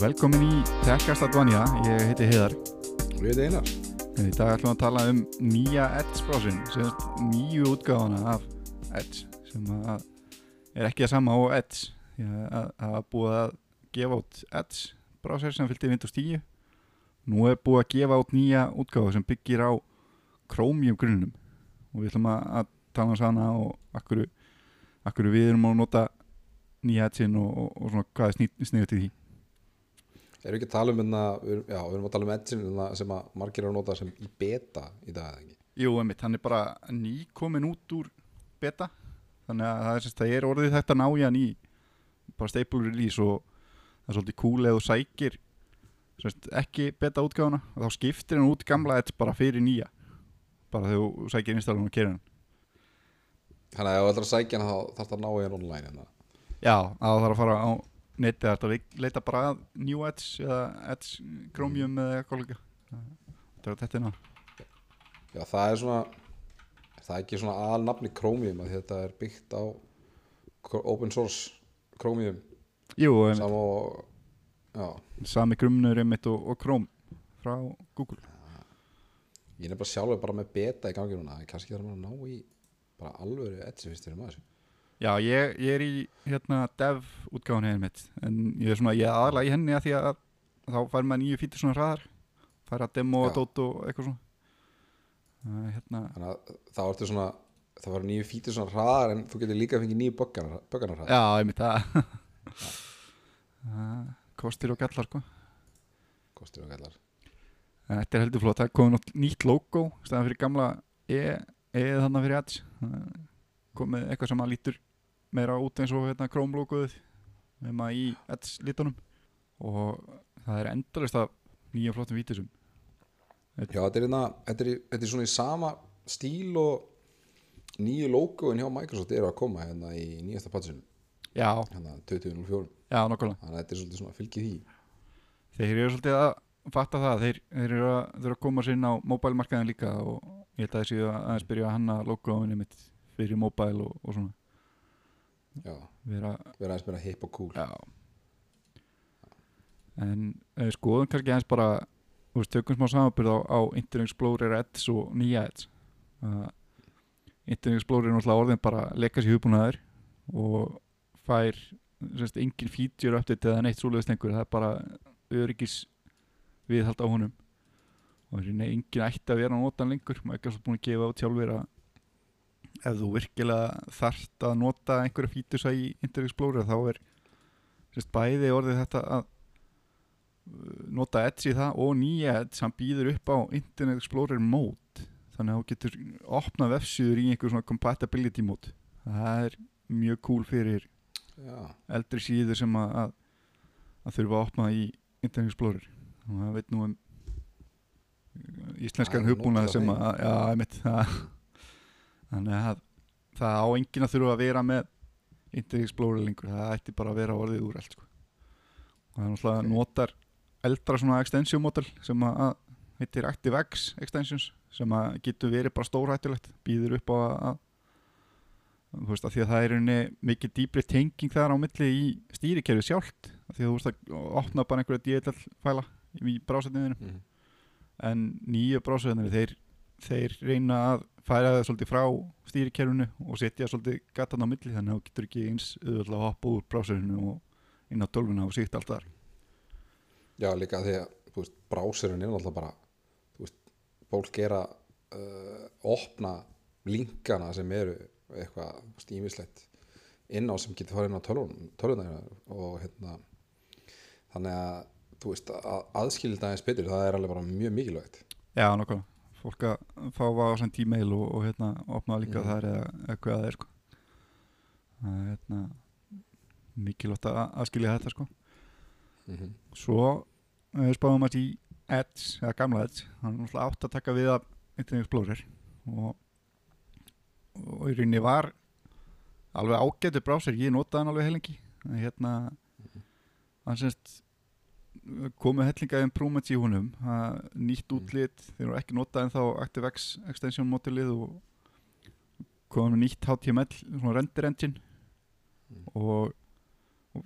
Velkomin í Tekkast Advanja, ég heiti Heiðar. Og ég heiti Einar. Í dag ætlum við að tala um nýja Edge-brásin, nýju útgáðana af Edge, sem að er ekki að sama á Edge. Það hafa búið að gefa út Edge-brásir sem fylgdi Windows 10. Nú er búið að gefa út nýja útgáða sem byggir á Chromium grunnum og við ætlum að, tala um sana og akkur, akkur við erum að nota nýja Edge-in og, og, og svona hvað er sniðið til því. Erum við ekki að tala um hérna, við erum, já, við erum að tala um Edge sem að margir eru að nota sem í beta í dag, eða ekki? Jú, emitt, hann er bara nýkomin út úr beta þannig að það er, semst, það er orðið þetta ná í bara stable release og það er svolítið cool eða sækir semst, ekki beta útgáðuna og þá skiptir hann út gamla Edge bara fyrir nýja bara þegar þú sækir installum og hann Þannig að ef þú ætlar að sækja hann þá þarf það að ná í hann online hérna. Já, það þarf að fara á netið þetta leita bara að New Edge eða Edge Chromium eða eitthvað líka? Þetta er þetta á Já, það er svona það er ekki svona alnafni Chromium að þetta er byggt á open source Chromium. Jú, Sam og, sami grunnur einmitt og, og Chrome frá Google. Ég er bara sjálfur bara með beta í gangi núna kannski þarf maður að ná í bara alvöru Edge fyrst fyrir maður Já, ég, ég er í hérna dev útgáðan hefðin mitt. En ég er svona, ég er aðalega í henni að því að þá fær maður nýju fítur svona hraðar. Fær að demo og dót og eitthvað svona. Uh, hérna, Þannig að þá ertu svona það var nýju fítur svona hraðar en þú getur líka að fengið nýju bögganar hraðar. Já, ég mitt það. Uh, kostir og gallar sko. Kostur og kallar en þetta er heldur flott, það er komið nýtt logo stæðan fyrir gamla E, e þannig fyrir uh, komið eitthvað sem að lítur meira út eins og hérna Chrome logoðið nema í Edge litunum og það er endalist af nýja flottum vítisum. Já, þetta er, hérna, þetta, er, þetta er svona í sama stíl og nýju logoin hjá Microsoft eru að koma hérna í nýjasta patsinu Já, hérna 2004 já, nokkulega þannig að þetta er svolítið svona fylgið því. Þeir eru svolítið að fatta það. Þeir, þeir, eru, að, þeir eru að koma sér inn á mobile-markaðin líka og ég held að þessi að aðeins byrja að hanna logoðinni mitt fyrir mobile og, og svona Já, vera, vera aðeins meira hip og cool. Já. En skoðum kannski aðeins bara þú veist, tökum smá samanbyrð á, á Internet Explorer Edge og nýja Edge uh, Internet Explorer er náttúrulega orðin bara leika sér hugbúnaður og fær semst, engin feature update eða neitt svoleiðist einhver, það er bara öryggis viðhald á honum. Og það er engin ætti að vera að nota hann lengur. Maður er ekki búin að gefa át sjálfur að ef þú virkilega þarft að nota einhverja features í Internet Explorer þá er semst, bæði orðið þetta að uh, nota Edge í það og nýja Edge sem býður upp á Internet Explorer mode. Þannig að þú getur opna vefsíður í einhver svona compatibility mode. Það er mjög cool fyrir Já, eldri síður sem að, að, að þurfa að opna í Internet Explorer. Og það veit nú um íslenskan Það er hugbúnað sem að, einmitt það, þannig að það á enginn að þurfa að vera með Internet Explorer lengur, það ætti bara að vera orðið úr allt sko. og það er náttúrulega Ok. notar eldra svona extension model sem að, að heitir ActiveX extensions sem að getur verið bara stórhættulegt býður upp á að, að þú veist að því að það er einni mikið dýbri tenging þar á milli í stýrikerfi sjálft af því að þú veist að opna bara einhverja DLL fæla í brásetniðinu mm. en nýju brásetniðinu þeir, þeir reyna að færa það svolítið frá stýrikerfinu og setja svolítið gatan á milli þannig að þú getur ekki eins auðvitað að hoppa úr brásetniðinu og inn á tölvuna og síkt allt þar. Já, líka því að veist, brásurinn er náttúrulega bara veist, fólk er að uh, opna linkana sem eru eitthvað stímislegt inn á sem getur farið inn á tölvuna og hérna þannig að þú veist að aðskilja aðeins betur það er alveg bara mjög mikilvægt. Já, nokkulega fólk að fá á sem tímail og, og hérna opna líka þar eða eitthvað að það er sko. Það er hérna mikilvægt að aðskilja þetta sko. Mm -hmm. Svo uh, spáðum að í Edge, eða gamla Edge hann er náttúrulega átt að taka við af Internet Explorer og, og í rauninni var alveg ágætu brásir, ég notaði hann alveg heilengi en hérna hann semst komið hellinga improvements í honum það, nýtt Mm. útlit, þeir eru ekki notað en þá ActiveX extension modelið og komið með nýtt HTML svona render engine Mm. og og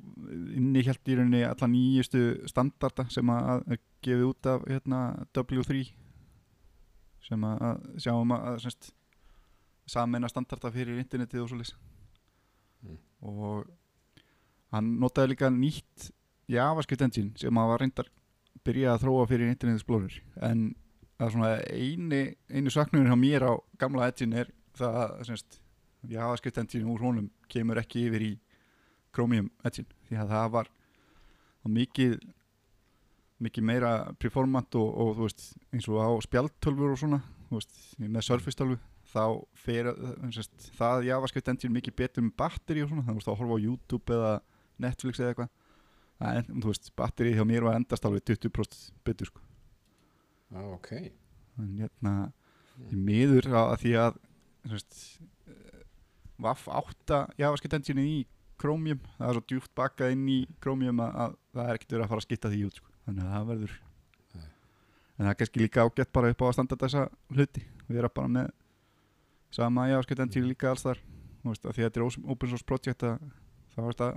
inni held í rauninni alla nýjustu standarda sem að er gefið út af hérna, W3 sem að, sjáum að, semst, sameina standarda fyrir internetið og svoleiðis Mm. og hann notaði líka nýtt JavaScript engine sem að var reyndar byrjað að þróa fyrir Internet Explorer. En er svona eini, einu saknurinn hjá mér á gamla engine er það að semst, JavaScript engine úr honum kemur ekki yfir í Chromium engine því að það var, mikið mikið meira performant og, og veist, eins og á spjaltölfur og svona veist, með Surface tölvu þá fer sérst, það JavaScript engine mikið betur með batteri og svona, að að horfa á YouTube eða Netflix eða eitthvað en þú veist, batteri hjá mér var endast alveg 20% betur sko. Já, ok. En hérna, í miður að því að sérst, VAF 8 JavaScript engine í Chromium, það er svo djúpt bakað inn í Chromium að, að það er ekkert verið að fara að skipta því út sko. þannig að það verður Nei. en það er kannski líka ágætt bara upp á að standa þessa hluti. Við erum bara með sama JavaScript engine líka alls þar þú veist, að því að þetta er open source project að þá er þetta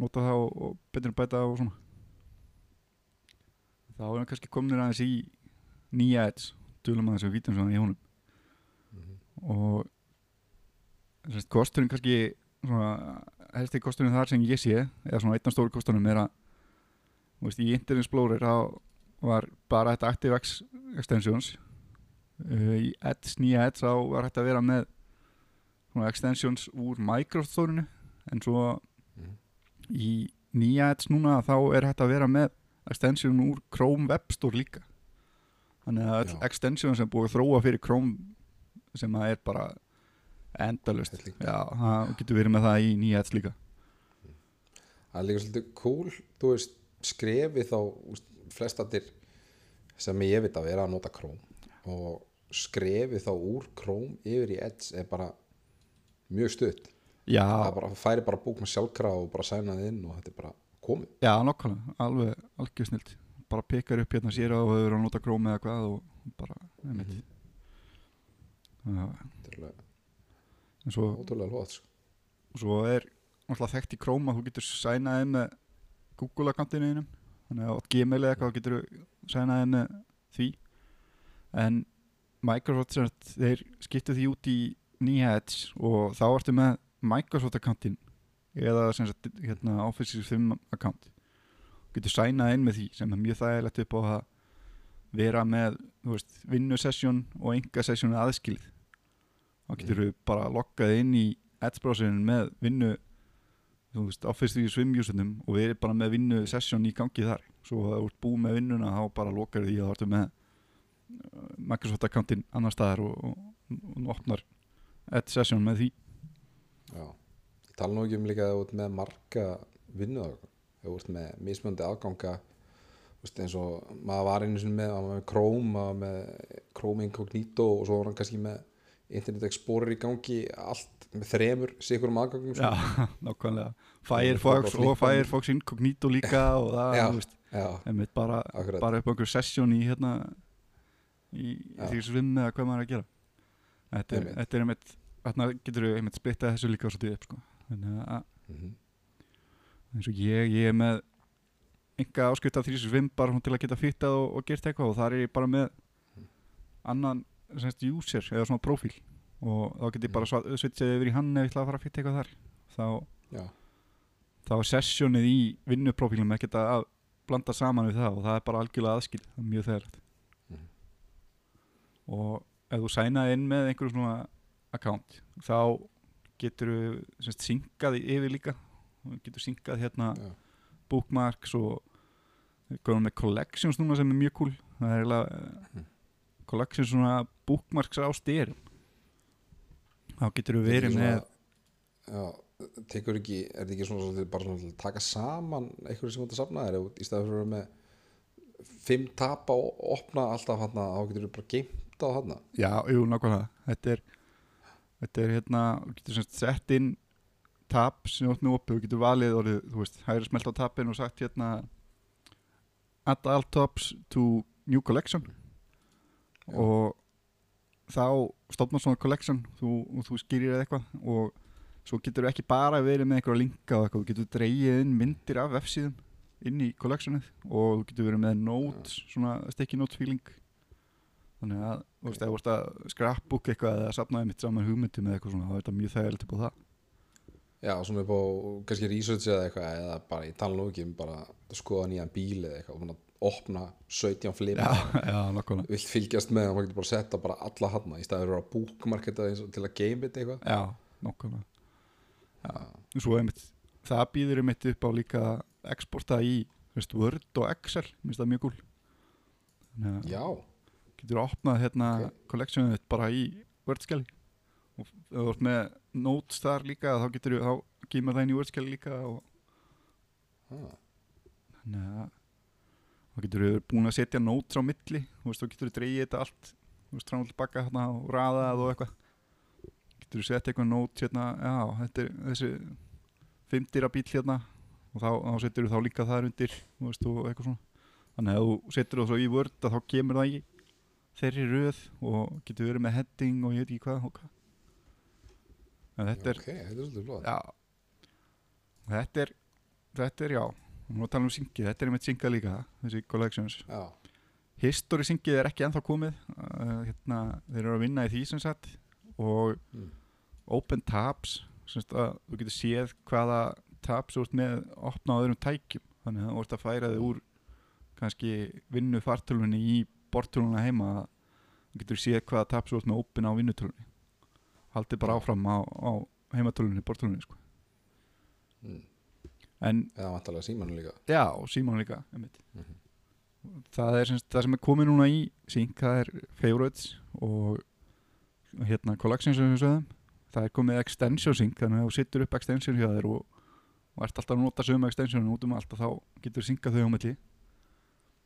nota það og, og betur bæta og svona þá erum við kannski komin aðeins í nýja edge, tölum aðeins við vítum svona í honum Mhm. og sérst, kosturinn kannski svona, helsti kosturinn þar sem ég sé eða svona einn af stóru kosturinn er að þú veist, í Internet Explorer þá var bara þetta ActiveX extensions uh, í Edge, nýja Edge þá var hægt að vera með svona extensions úr Microsoft Store-inu en svo. Í nýja Edge núna þá er hægt að vera með extension úr Chrome Web Store líka. Þannig að Já. extension sem búið þróa fyrir Chrome sem að er bara endalust já, það getur verið með það í nýja Edge líka. Það er líka svolítið cool, þú veist, skrefi þá, flestatir sem ég veit að vera að nota Chrome. Og skrefi þá úr Chrome yfir í Edge er bara mjög stutt. Já, Það bara, færi bara búk með sjálfkra og bara sæna þið inn og þetta er bara komið. já, nokkvæmlega, alveg algjör snilt bara pekar upp hérna sér að þú hefur að nota Chrome eða hvað og bara, einmitt. Mhm. já, Þetta er alveg ótrúlega hlóðat, sko. svo er náttúrulega þekkt í Chrome að þú getur sænaði með Google akkantinu þínum. Þannig að á Gmail eða eitthvað getur sænaði með því. En Microsoft þeir skiptu því út í nýja Edge og þá ertu með Microsoft akkantin eða sem sagt, hérna, Office 5 akkant getur sænaði inn með því sem er mjög þægilegt upp á að vera með veist, vinnusessjón og enga sessjónu aðskilið. Þá getur við bara loggað inn í browserinn með vinnu veist, Office 3 svimjúsunum og erum bara með vinnu session í gangi þar. Svo að þú ert búið með vinnuna þá bara lokar því að þú ertu með uh, Microsoft akkantinn annar staðar og, og, og opnar Edge session með því Já. Ég tala nú ekki um líka að þú ert með marga vinnuðagang. Þú ert með mismöndi aðganga veist, eins og maður var einu sinni með, með Chrome, maður með Chrome Incognito og svo var hann kannski með Internet Explorer í gangi allt með þremur sikurum aðgangum. Já, nákvæmlega. Firefox og Firefox Incognito líka og það, þú veist, Já, bara, bara upp á einhver session í hérna í, því svim eða hvað maður er að gera. Þetta er, þetta er einmitt þarna getur við einmitt splittað þessu líka svolítið upp sko. þannig að Mhm. eins og ég, ég er með enga áskrift af 365 bara svona til að geta fittað og, og gert eitthvað og þar er ég bara með annan semst, user eða svona profíl og þá get ég bara sva- switchað yfir í hann ef ég ætla að fara að fitta eitthvað þar þá, Já, þá er sessionið í vinnuprofílum ekkert að blanda saman við það og það er bara algjörlega aðskil mjög þegarlegt Mhm. og ef þú sænaði inn með einhverjum svona account. Þá getur þú semst, syngað yfir líka. Þú getur syngað hérna já, bookmarks og við komum með collections núna sem er mjög cool. Það er eiginlega Mhm. collections svona bookmarks á styrum þá getur við verið Þetta er með Já, tekur ekki, er þetta ekki svona, svona bara svona til að taka saman einhverju sem þú ert að safna? Þér í staðið fyrir að vera með fimm tapa og opna alltaf hann þá getur þú bara geimt á hann já, jú, nákvæmlega. Þetta er, þetta er hérna þú getur semst sett inn tab sem þú átt með opið, þú getur valið orðið, þú veist, hægri smelt á tabin og sagt hérna add all tabs to new collection. Já. og þá stofnar svona collection þú, og þú skýrir eða eitthvað. Og svo getur ekki bara verið með einhverja linka og eitthvað, þú getur dreigið inn myndir af F-síðum inn í collectionið. Og þú getur verið með notes, svona feeling þannig að, þú veist, ef þú veist að scrapbook eitthvað eða safnaði mitt saman hugmyndum eða eitthvað svona, þá er þetta mjög þægilegt upp á það. Já, svona upp á kannski research eða eitthvað eða bara í tala nú ekki um bara að skoða nýjan bíl eða eitthvað svona opna 17 flim Já, já, nokkvæmlega vilt fylgjast með og maður getur bara að setja bara alla hana í staður að búkmarketa eins og til að game it eitthvað. Já, nokkvæmlega Já, svo einmitt, það býður einmitt upp á líka að exporta í veist, Word og Excel, minnst það mjög gúl Þannig að Já, getur opnað hérna Ok. okay. bara í Word-skjali og ef þú ert með notes þar líka þá getur þá kemur það inn í Word-skjali líka og ah, þannig að þá getur þú búin að setja notes á milli þú veist, þá getur þú dreigið þetta allt þú og tilbaka hérna og raðað og eitthvað getur þú setja eitthvað notes hérna, já, þetta er þessi fimmdýra bíl hérna og þá, þá setur þú þá líka þar undir þú og eitthvað svona þannig að þú setur það svo í Word að þá kemur það í þeirri röð og getur verið með heading og ég veit ekki hvað og hvað þetta er ok, þetta er þetta er, þetta er já nú tala um syngið, þetta er einmitt syngað líka þessi collections. Já, history syngið er ekki ennþá komið uh, hérna, þeir eru að vinna í því sem sagt og mm. open tabs þú getur séð hvaða tabs þú ert með opna á öðrum tækjum. Þannig að þú ert að færa þig úr kannski vinnu fartölunni í bortölunna heima þú getur séð hvaða þú ert með open á vinnutölunni haldið bara áfram á, á heimatölunni, bortölunni sko. mm. en eða vantarlega símanu líka já, og síman líka einmitt. Mhm. það er það sem er komið núna í sync, það er favorites og hérna collection sem við sögðum það er komið extension sync þannig að þú sittur upp extension hjá þér og, og ert alltaf að nota sögum extensionin út um allt og þá getur syngað þau á milli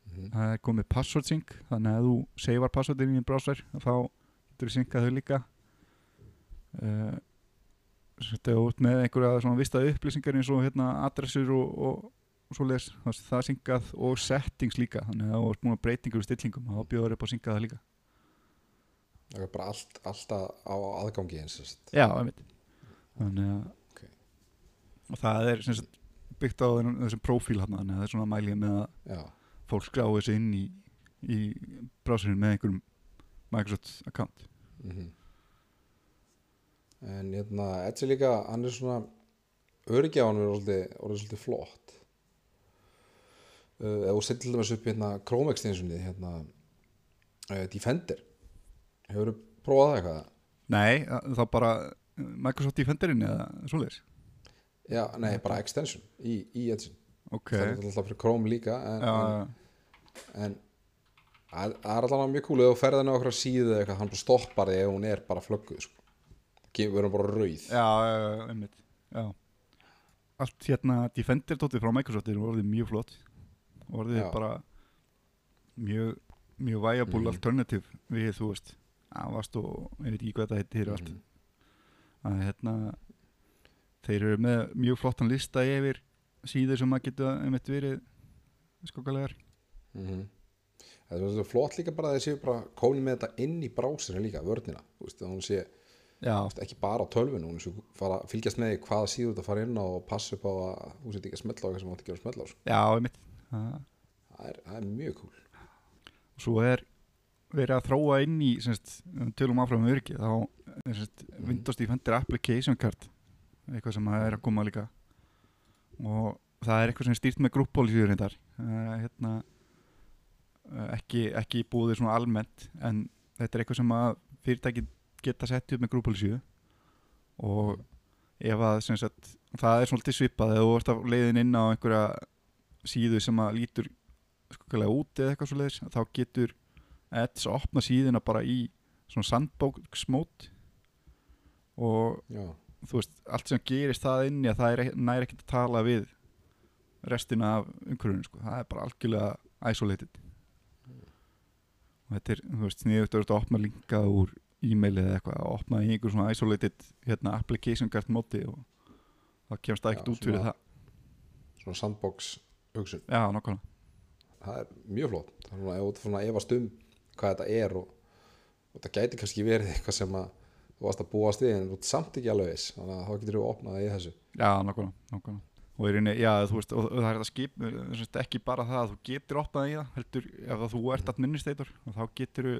mm. það er komið password sync þannig að þú seifar passwordin í browser þá getur syngað þau líka. Uh, þetta er út með einhverja svona vista upplýsingar eins og hérna adressur og, og, og svo les það er syngað og settings líka. Þannig að þú ert búin að breytingur í stillingum þá bjóður upp að synga það líka. Það er bara allt, alltaf á aðgangi eins já, einmitt. Þannig að Ok. og það er sagt, byggt á þessum prófíl hann þannig að það er svona mælið með að Já, fólk skráði sig inn í, í browserinn með einhverjum Microsoft account. Mm en hérna Edge er líka, hann er svona hann er orðið, svolítið flott. Uh, þú setur til dæmis upp hérna Chrome extensionið hérna uh, Defender hefur þú prófað það eitthvað? Nei, þá bara Microsoft Defenderinn eða svoleiðis? Já, nei, bara extension í, í Edge Ok, það er alltaf fyrir Chrome líka en, já, en, en það er alltaf mjög cool ef þú henni á okkur síðu eða eitthvað, hann bara stoppar þig ef hún er bara flögguð sko. við erum bara rauð já, einmitt Já Allt hérna Defender dótið frá Microsoft er orðið mjög flott orðið Já. bara mjög, mjög viable Mhm. alternative við, þú veist Avast og ég veit ekki hvað þetta heitir allt Mhm. að hérna þeir eru með mjög flottan lista yfir síður sem að geta einmitt verið skokalegar. Mm Það er svo flott líka bara að þeir séu bara komin með þetta inn í brásinu líka, vörnina þú veist, hún sé veist, ekki bara á tölvinu, hún sé fara, fylgjast með því hvaða síðu þetta fara inn á og passa upp á að þú sett ekki að smetla á eitthvað sem átt ekki að smetla á sko. já, einmitt. Það það, er, það er mjög cool. Og svo er verið að þróa inn í semst, um tölum áfram um öryggi þá er semst, Mhm. Windows Defender Application Card eitthvað sem er að koma líka og það er eitthvað sem er stýrt með grúppólísíður reyndar. Uh, hérna uh, ekki, ekki búið svona almennt en þetta er eitthvað sem að fyrirtæki geta sett upp með grúppólísíðu og ef að sagt, það er svolítið svipað eða þú ert að leiðin inn á einhverja síðu sem að lítur skokkalega út eða eitthvað svo leiðis þá getur Edge að opna síðuna bara í svona mode. Og já, þú veist, allt sem gerist það inni að það er, ekki- nær ekkert að tala við restina af umhverfinu sko. það er bara algjörlega isolated. Og þetta er, þú veist, sniðugt að opna linka úr e-maili eða eitthvað, að opna í einhver svona isolated hérna, application card móti og það kemst það ekkert út fyrir það. svona sandbox hugsun, já, nokkvæmlega það er mjög flott. Það er svona, ef þú ert svona að efast um hvað þetta er og, og það gæti kannski verið eitthvað sem að þú varst að búast við en þú ert samt ekki alveg viss þannig að þá getur þú opnað í þessu. Já, nákvæmlega og og, það er þetta skip semst, ekki bara það að þú getur opnað í það heldur, ef þú ert administrator og þá getur þú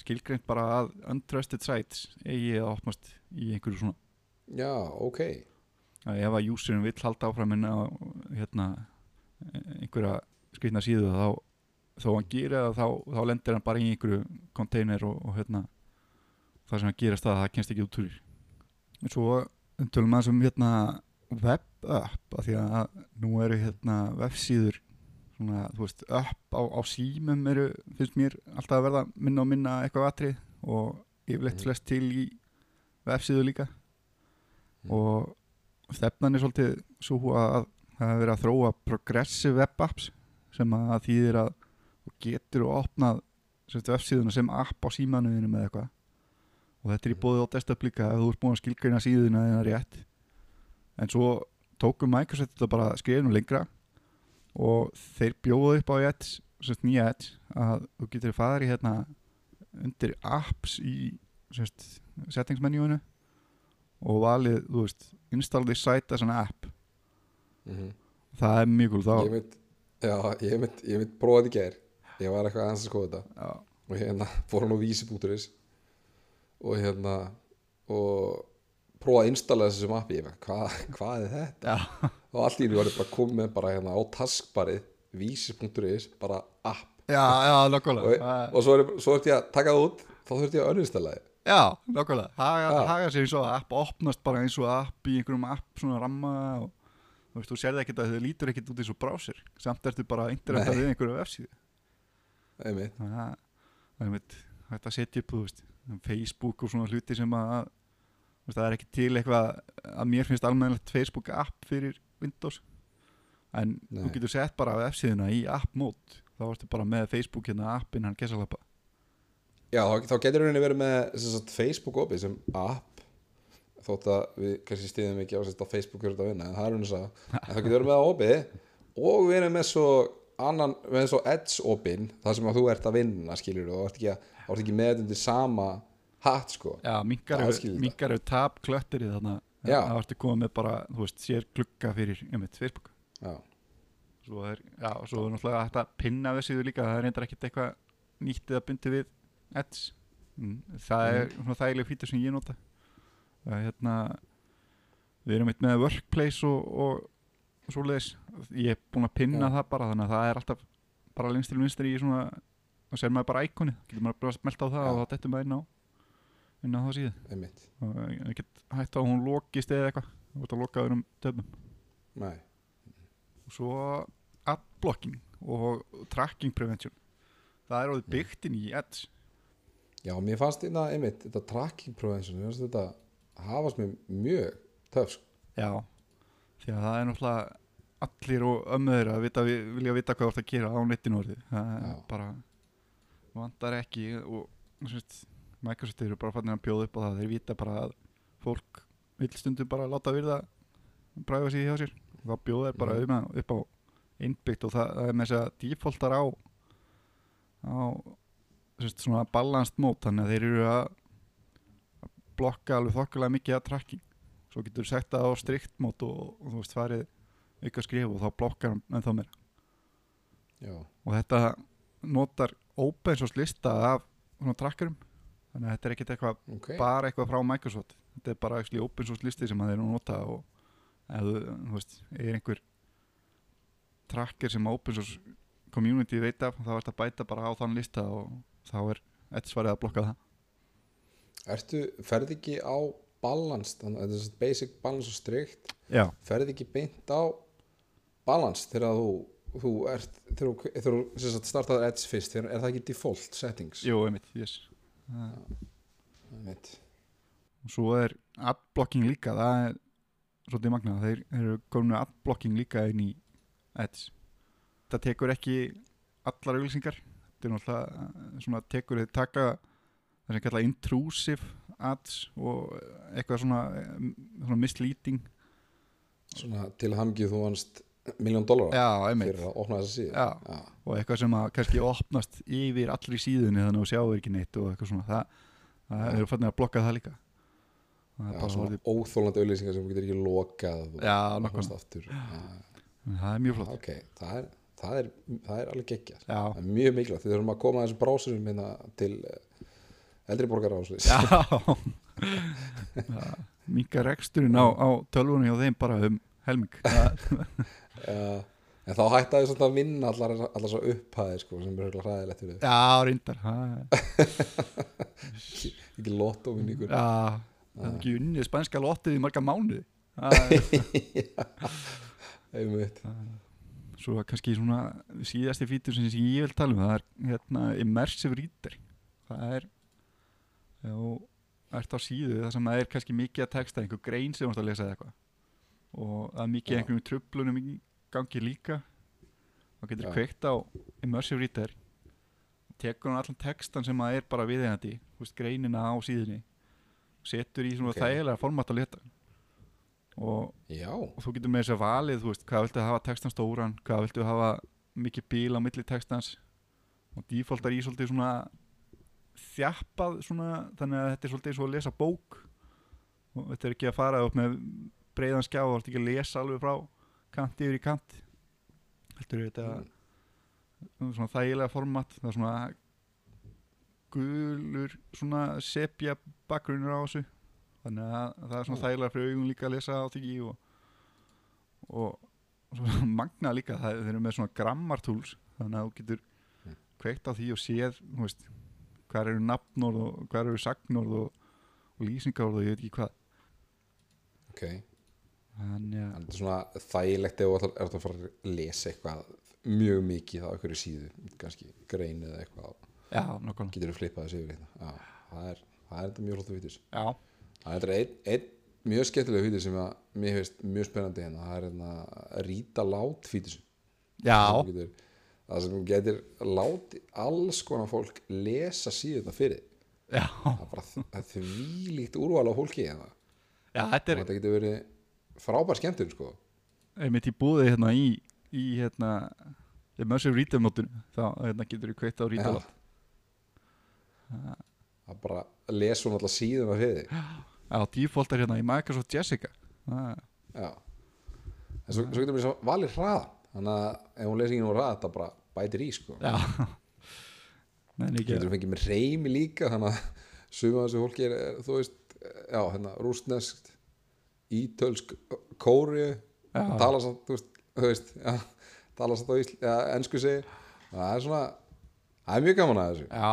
skilgreint bara að untrusted sites eigi að opnast í einhverju svona. Já, ok, að ef að userin vill halda áfram hérna, einhverja skrifna síðu þá þó hann gerir það þá, þá lendir hann bara í einhverju container og, og hérna það sem hann gerast það, það kennst ekki út úr en svo um tölum maður sem hérna web app af því að nú eru hérna vefsíður svona, þú veist, upp á, á símum eru, finnst mér alltaf að verða minna og minna eitthvað atrið og yfirleitt Mhm. flest til í vefsíðu líka Mhm. og stefnan er svolítið svo að það hefur verið að þróa progressive web apps sem að þýðir að getur og opnað semst, vefsíðuna sem app á símanuðinu með eitthvað og þetta er í bóði á desktop líka ef þú ert búin að skilgreina síðuna þeirna rétt. En svo tókum Microsoft þetta bara skrifinu lengra og þeir bjóðu upp á Edge, semst nýja Edge að þú getur farið hérna undir apps í semst, settingsmenjúinu og valið, þú veist, install this site as an app. Mm það er mjög gúl þá ég mynd já, ég mynd, ég mynd prófa þetta í gær. Ég var eitthvað aðeins að skoða þetta. Já, og hérna fór hann á vísi.is og hérna og prófa að installa þessu sem appi. Ég bara, hvað, hvað er þetta? Já, og allt í því var ég bara komið bara hérna á taskbarið vísi.is bara app. Já, já, og, og svo, er, svo ert ég að taka það út þá þurfti ég að önnustella þið já, nákvæmlega. Haga, Já. haga sér eins og app opnast bara eins og app í einhverjum app svona ramma og þú veist, þú sérði ekkert að þau lítur ekkert út eins og brásir samt ertu bara að interreta Nei. við einhverju vefsíðu. Einmitt, það er mitt hægt að setja upp, þú veist, Facebook og svona hluti sem að það er ekki til eitthvað að mér finnst almennilegt Facebook app fyrir Windows. En Nei. þú getur sett bara vefsíðuna í app mót þá ertu bara með Facebook hérna appin hann gesalapa já þá, þá getur rauninni verið með sagt, Facebook opið sem app þótt að við kannski stiðum ekki á, á Facebook er þetta að vinna en það er rauninni að þá getur verið með opið og við erum með svo annan, með svo edge opin þar sem að þú ert að vinna skilur og þú ert ekki, að, þú ert ekki með þetta undir sama hatt sko. Já, minkar hefur tap klöttir í þarna. Já. það ertu komið með bara, þú veist, sér glugga fyrir einmitt Facebook. Já, svo er, já, svo er náttúrulega hægt að pinna vefsíðu líka, það er reyndar ekkert eitthvað nýtt eða bundi við Edge mm, það er svona þægileg fítur sem ég nota. Það er hérna við erum eitt með workplace og, og svoleiðis, ég er búinn að pinna Já. það bara, þannig að það er alltaf bara lengst til vinstri í svona og sér maður bara íkoni, getur maður bara smelt á það Já. og þá dettur maður inn á inn á það einmitt. Og ég get hægt á að hún lokist eða eitthvað. Þú ert að loka öðrum töfnum Nei. og svo adblocking og tracking prevention. Það er orðið byggt inn í Edge já, mér fannst þetta einmitt þetta tracking prevention, mér fannst þetta hafast mér mjög töf sko. já, því að það er náttúrulega allir og ömmur að vita, vilja vita hvað þú ert að gera á netinu orðið. Það er bara vantar ekki og Microsoft eru bara fannir að bjóða upp á það. Þeir vita bara að fólk vil stundum bara láta virða bræða sig hjá sér. Og þá bjóða þeir bara um, upp á innbyggt og það, það er með þess að defaultar á á sérst, svona balanced mode. Þannig að þeir eru að blokka alveg þokkulega mikið að tracking. Svo getur þú sett það á strikt mode og, og þú veist farið ykkur skrif og þá blokkar hann ennþá meira. Já, og þetta notar open source lista af svona trackerum. Þannig að þetta er ekkert eitthvað ok. bara eitthvað frá Microsoft. Þetta er bara actually open source listi sem að þeir eru að nota og ef þú, veist, er einhver tracker sem open source community veit af þá er þetta bæta bara á þann lista og þá er eitt svarið að blokka það. Ertu, ferð ekki á balance, þannig að þetta er basic balance og strikt, já, ferð ekki beint á balance þegar þú, þú ert, þegar þú, startaður edge fyrst, er það ekki default settings? jú, einmitt, yes. Einmitt. og svo er adblocking líka það er svolítið magnað. Þeir eru komin með adblocking líka inn í Edge. Það tekur ekki allar auglýsingar. Þetta er náttúrulega eh, svona tekur þeir taka það sem kalla intrusive ads og eitthvað svona, eh, svona misleading. Svona til hamgið þú vannst miljón dólar fyrir að opna þessa síðu. Já. Já. og eitthvað sem að kannski opnast yfir allri síðunni þannig að þú sjáu ekki neitt og eitthvað svona. Það, það eru fannir að blokka það líka. Það er Já, svona orðið, óþólandi auðlýsingar sem getur ekki lokað og já, Já, það er mjög flott. Ok, það er, það er, það er alveg geggjað. Já, það er mjög mikilvægt, þið þurfum að koma að þessum brásurum hérna til eh, eldri borgar áslis já. Minga reksturinn á, á tölvunni hjá þeim bara um helming. Það- en þá hættaði svona að vinna allar, allar svo upphæði sko, sem er höfðlega hræðilegt fyrir þau. Já, reyndar er- ekki lottóvinningur. Já, það er ekki unnið spænska lottið í marga mánuði. Er- einmitt. Svo kannski svona síðasti fítur sem ég vil tala um það er hérna immersive reader. Það er já, ert á síðu það sem er kannski mikið að texta einhver grein sem þú ert að lesa eða eitthvað og það er mikið einhverjum tröflunum í gangi líka. Þá getur Já. kveikt á immersive reader. Tekur hann allan textan sem það er bara viðeigandi þú veist, greinina á síðunni. Setur í svona Ok. þægilega format að leta. Og og þú getur með þess að valið þú veist, hvað viltu hafa textan stóran hvað viltu hafa mikið bíl á milli textans. Og defaultar í svolítið svona þjappað svona, þannig að þetta er svolítið svo að lesa bók. Og þetta er ekki að fara upp með breiðan skjá og þetta ekki að lesa alveg frá kant yfir í kant heldur þetta Mm. svona þægilega format það er svona gulur svona sepja bakgrunnur á þessu þannig að það er svona Já. þægilega fyrir augun líka að lesa á því og, og, og svona magna líka það þeir eru með svona grammartools þannig að þú getur Mm. kveikt á því og séð þú veist, hvað eru nafnorð og hvað eru sagnorð og, og lýsingarorð og ég veit ekki hvað ok þannig að þetta er svona þægilegt ef þú ert að fara að lesa eitthvað mjög mikið á einhverju síðu kannski grein eða eitthvað já, nokkulega getur þú flippað þessu yfir hérna. Já, það er, það er þetta mjög flott vítis já, það er einn ein mjög skemmtilega vítis sem að mér finnst mjög spennandi hérna. Það er hérna ríta lát vítis já, getur, það sem getur láti alls konar fólk lesa síðuna fyrir já, það er bara það er því líkt úrval á fólki hérna. já þetta er þetta getur verið frábær skemmtun sko. Einmitt í búði hérna í, í hérna immersive reader mótun þá hérna, getur þú kveikt á reader Já. það bara lesa hún alltaf síðuna fyrir þig. Já, default er hérna í Microsoft Jessica. Það- já. En svo, svo getur við svo valið hraðan. Þannig að ef hún lesi ekki nú hraða þetta bara bætir í sko. Já. Nei, getur fengið með reymi líka þannig að suma þessu fólki er, er þú veist, já, hérna, rústnesk ítölsk kóri tala samt, þú veist, veist já, tala samt á ísl, já, ennsku segi. Það er svona, það er mjög gaman að þessu. Já.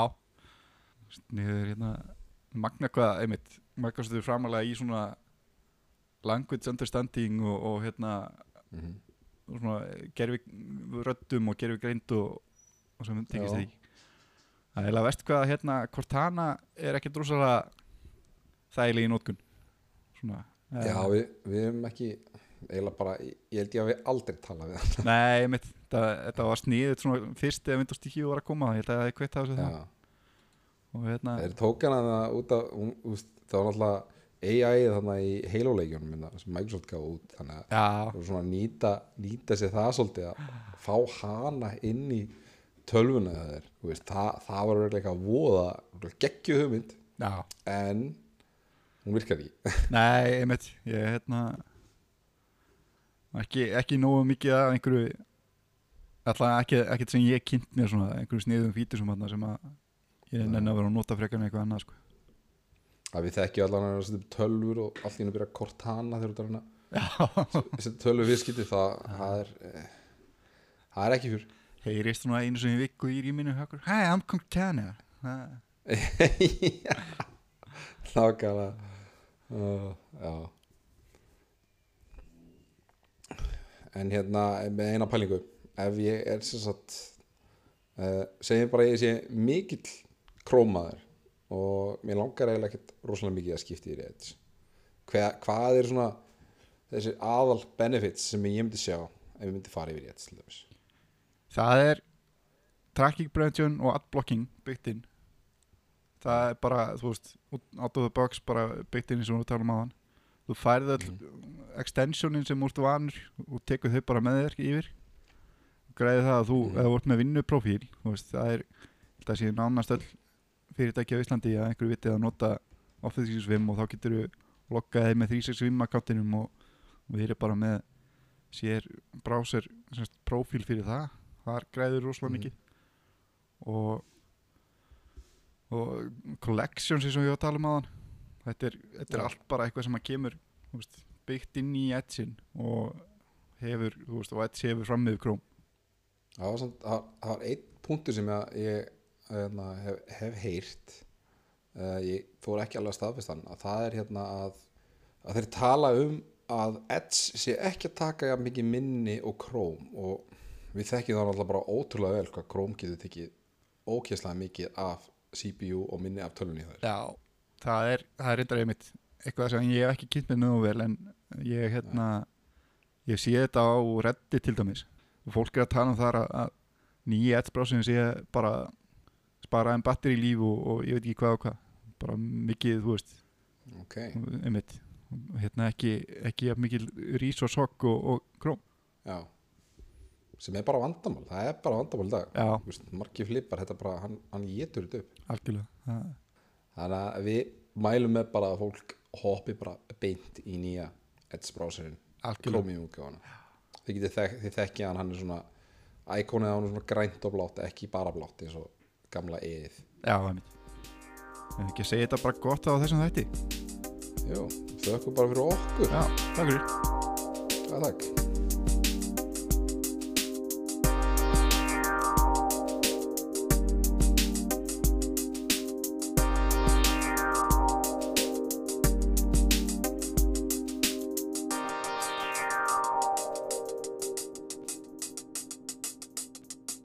Niður hérna Magna hvað, einmitt Microsoft er framalega í svona language understanding og, og hérna Mhm. og svona gerfi röddum og gerfi greind og, og sem tekist því. Það er eiginlega vest hvað hérna Cortana er ekki drúsara þægileg í nótkun Svona já, við, við erum ekki eiginlega bara, ég held ég að við aldrei tala við hann. Nei, einmitt, þetta, þetta var sniðut svona fyrst eða Windows 10 var að koma ég held að það er kveitt á þessu það og hérna, þeir tók hana það út af það var náttúrulega AI þannig í Halo-leikjunum minna, sem Microsoft gaf út þannig að það svona nýta, nýta sér það svolítið að fá hana inn í tölvuna þeir veist, það, það var verið eitthvað voða geggju hugmynd. Já. En hún virkar ekki. Nei, einmitt, ég hérna ekki, ekki nógu mikið af einhverju alltaf ekki, ekkert sem ég kynnt mér svona einhverju sniðum fítur sem, að ég nenni að vera að nota frekar en eitthvað annað sko. að við þekkjum upp tölvur og allt í hennu byrja Cortana þegar þú tölvu viðskipti það, það er eh, það er ekki fjör. Heyrist svona einu sem ég viku í rýminu Hi, I'm Cortana. Það- nákvæmlega uh, en hérna með eina pælingu. Ef ég er sem sagt uh, segjum bara ég sé mikill krómaður og mér langar eiginlega ekkert rosalega mikið að skipta í rétt. Hva, hvað er svona þessi aðal benefits sem ég myndi sjá ef ég myndi fara yfir rétt Það er tracking prevention og adblocking byggt inn það er bara, þú veist out of the box bara byggt inn og við talum aðan þú færið all extensionin sem úrstu vanur og tekur þau bara með þér yfir. Græði það að þú, Mhm. eða ert með vinnuprófíl þú veist, það er það sé nánast öll fyrirtæki á Íslandi að einhverju vitið að nota Office 365 og þá getur þú loggaði með 365 akkántinum og, og við erum bara með sér browser semst, profíl fyrir það. Þar græður rosalega Mhm. mikið. Og og collections eins og ég var að tala um aðan þetta er, þetta er allt bara eitthvað sem að kemur veist, byggt inn í Edge-in og hefur, þú veist, og Edge hefur fram með Chrome. Það var, samt, það, það var einn punktur sem ég, ég hérna, hef, hef heyrt uh, ég fór ekki alveg að staðfist hann að það er hérna að, að þeir tala um að Edge sé ekki að taka mikið minni og Chrome. Og við þekkjum það náttúrulega bara ótrúlega vel hvað Chrome getur tekið ókjæslega mikið af CPU og minni af tölunni þær Já, það er, það er reyndar einmitt eitthvað sem ég hef ekki kynnt með nú vel en ég hérna ég sé þetta á Reddit til dæmis. Og fólk er að tala um þar að, nýja Edge-brásinu sé bara spara en batteri líf og, og ég veit ekki hvað og hvað. Bara mikið, þú veist, ok, einmitt. Hérna ekki, ekki mikil rís og sokk og, og króm já sem er bara vandamál, það er bara vandamál í dag. Veist, margir flippar, þetta bara hann, hann getur þetta upp. Algjörlega það, þannig að við mælum með bara að fólk hoppi bara beint í nýja Edge browserinn, algjörlega. Chromium þið getið þek, þið þekkja hann, hann er svona íkonið á hann er svona grænt og blátt ekki bara blátt eins og gamla eðið Já, einmitt En ekki að segja þetta bara gott á þessum þætti. Jú, þökkum bara fyrir okkur. Já, takk fyrir. Já, takk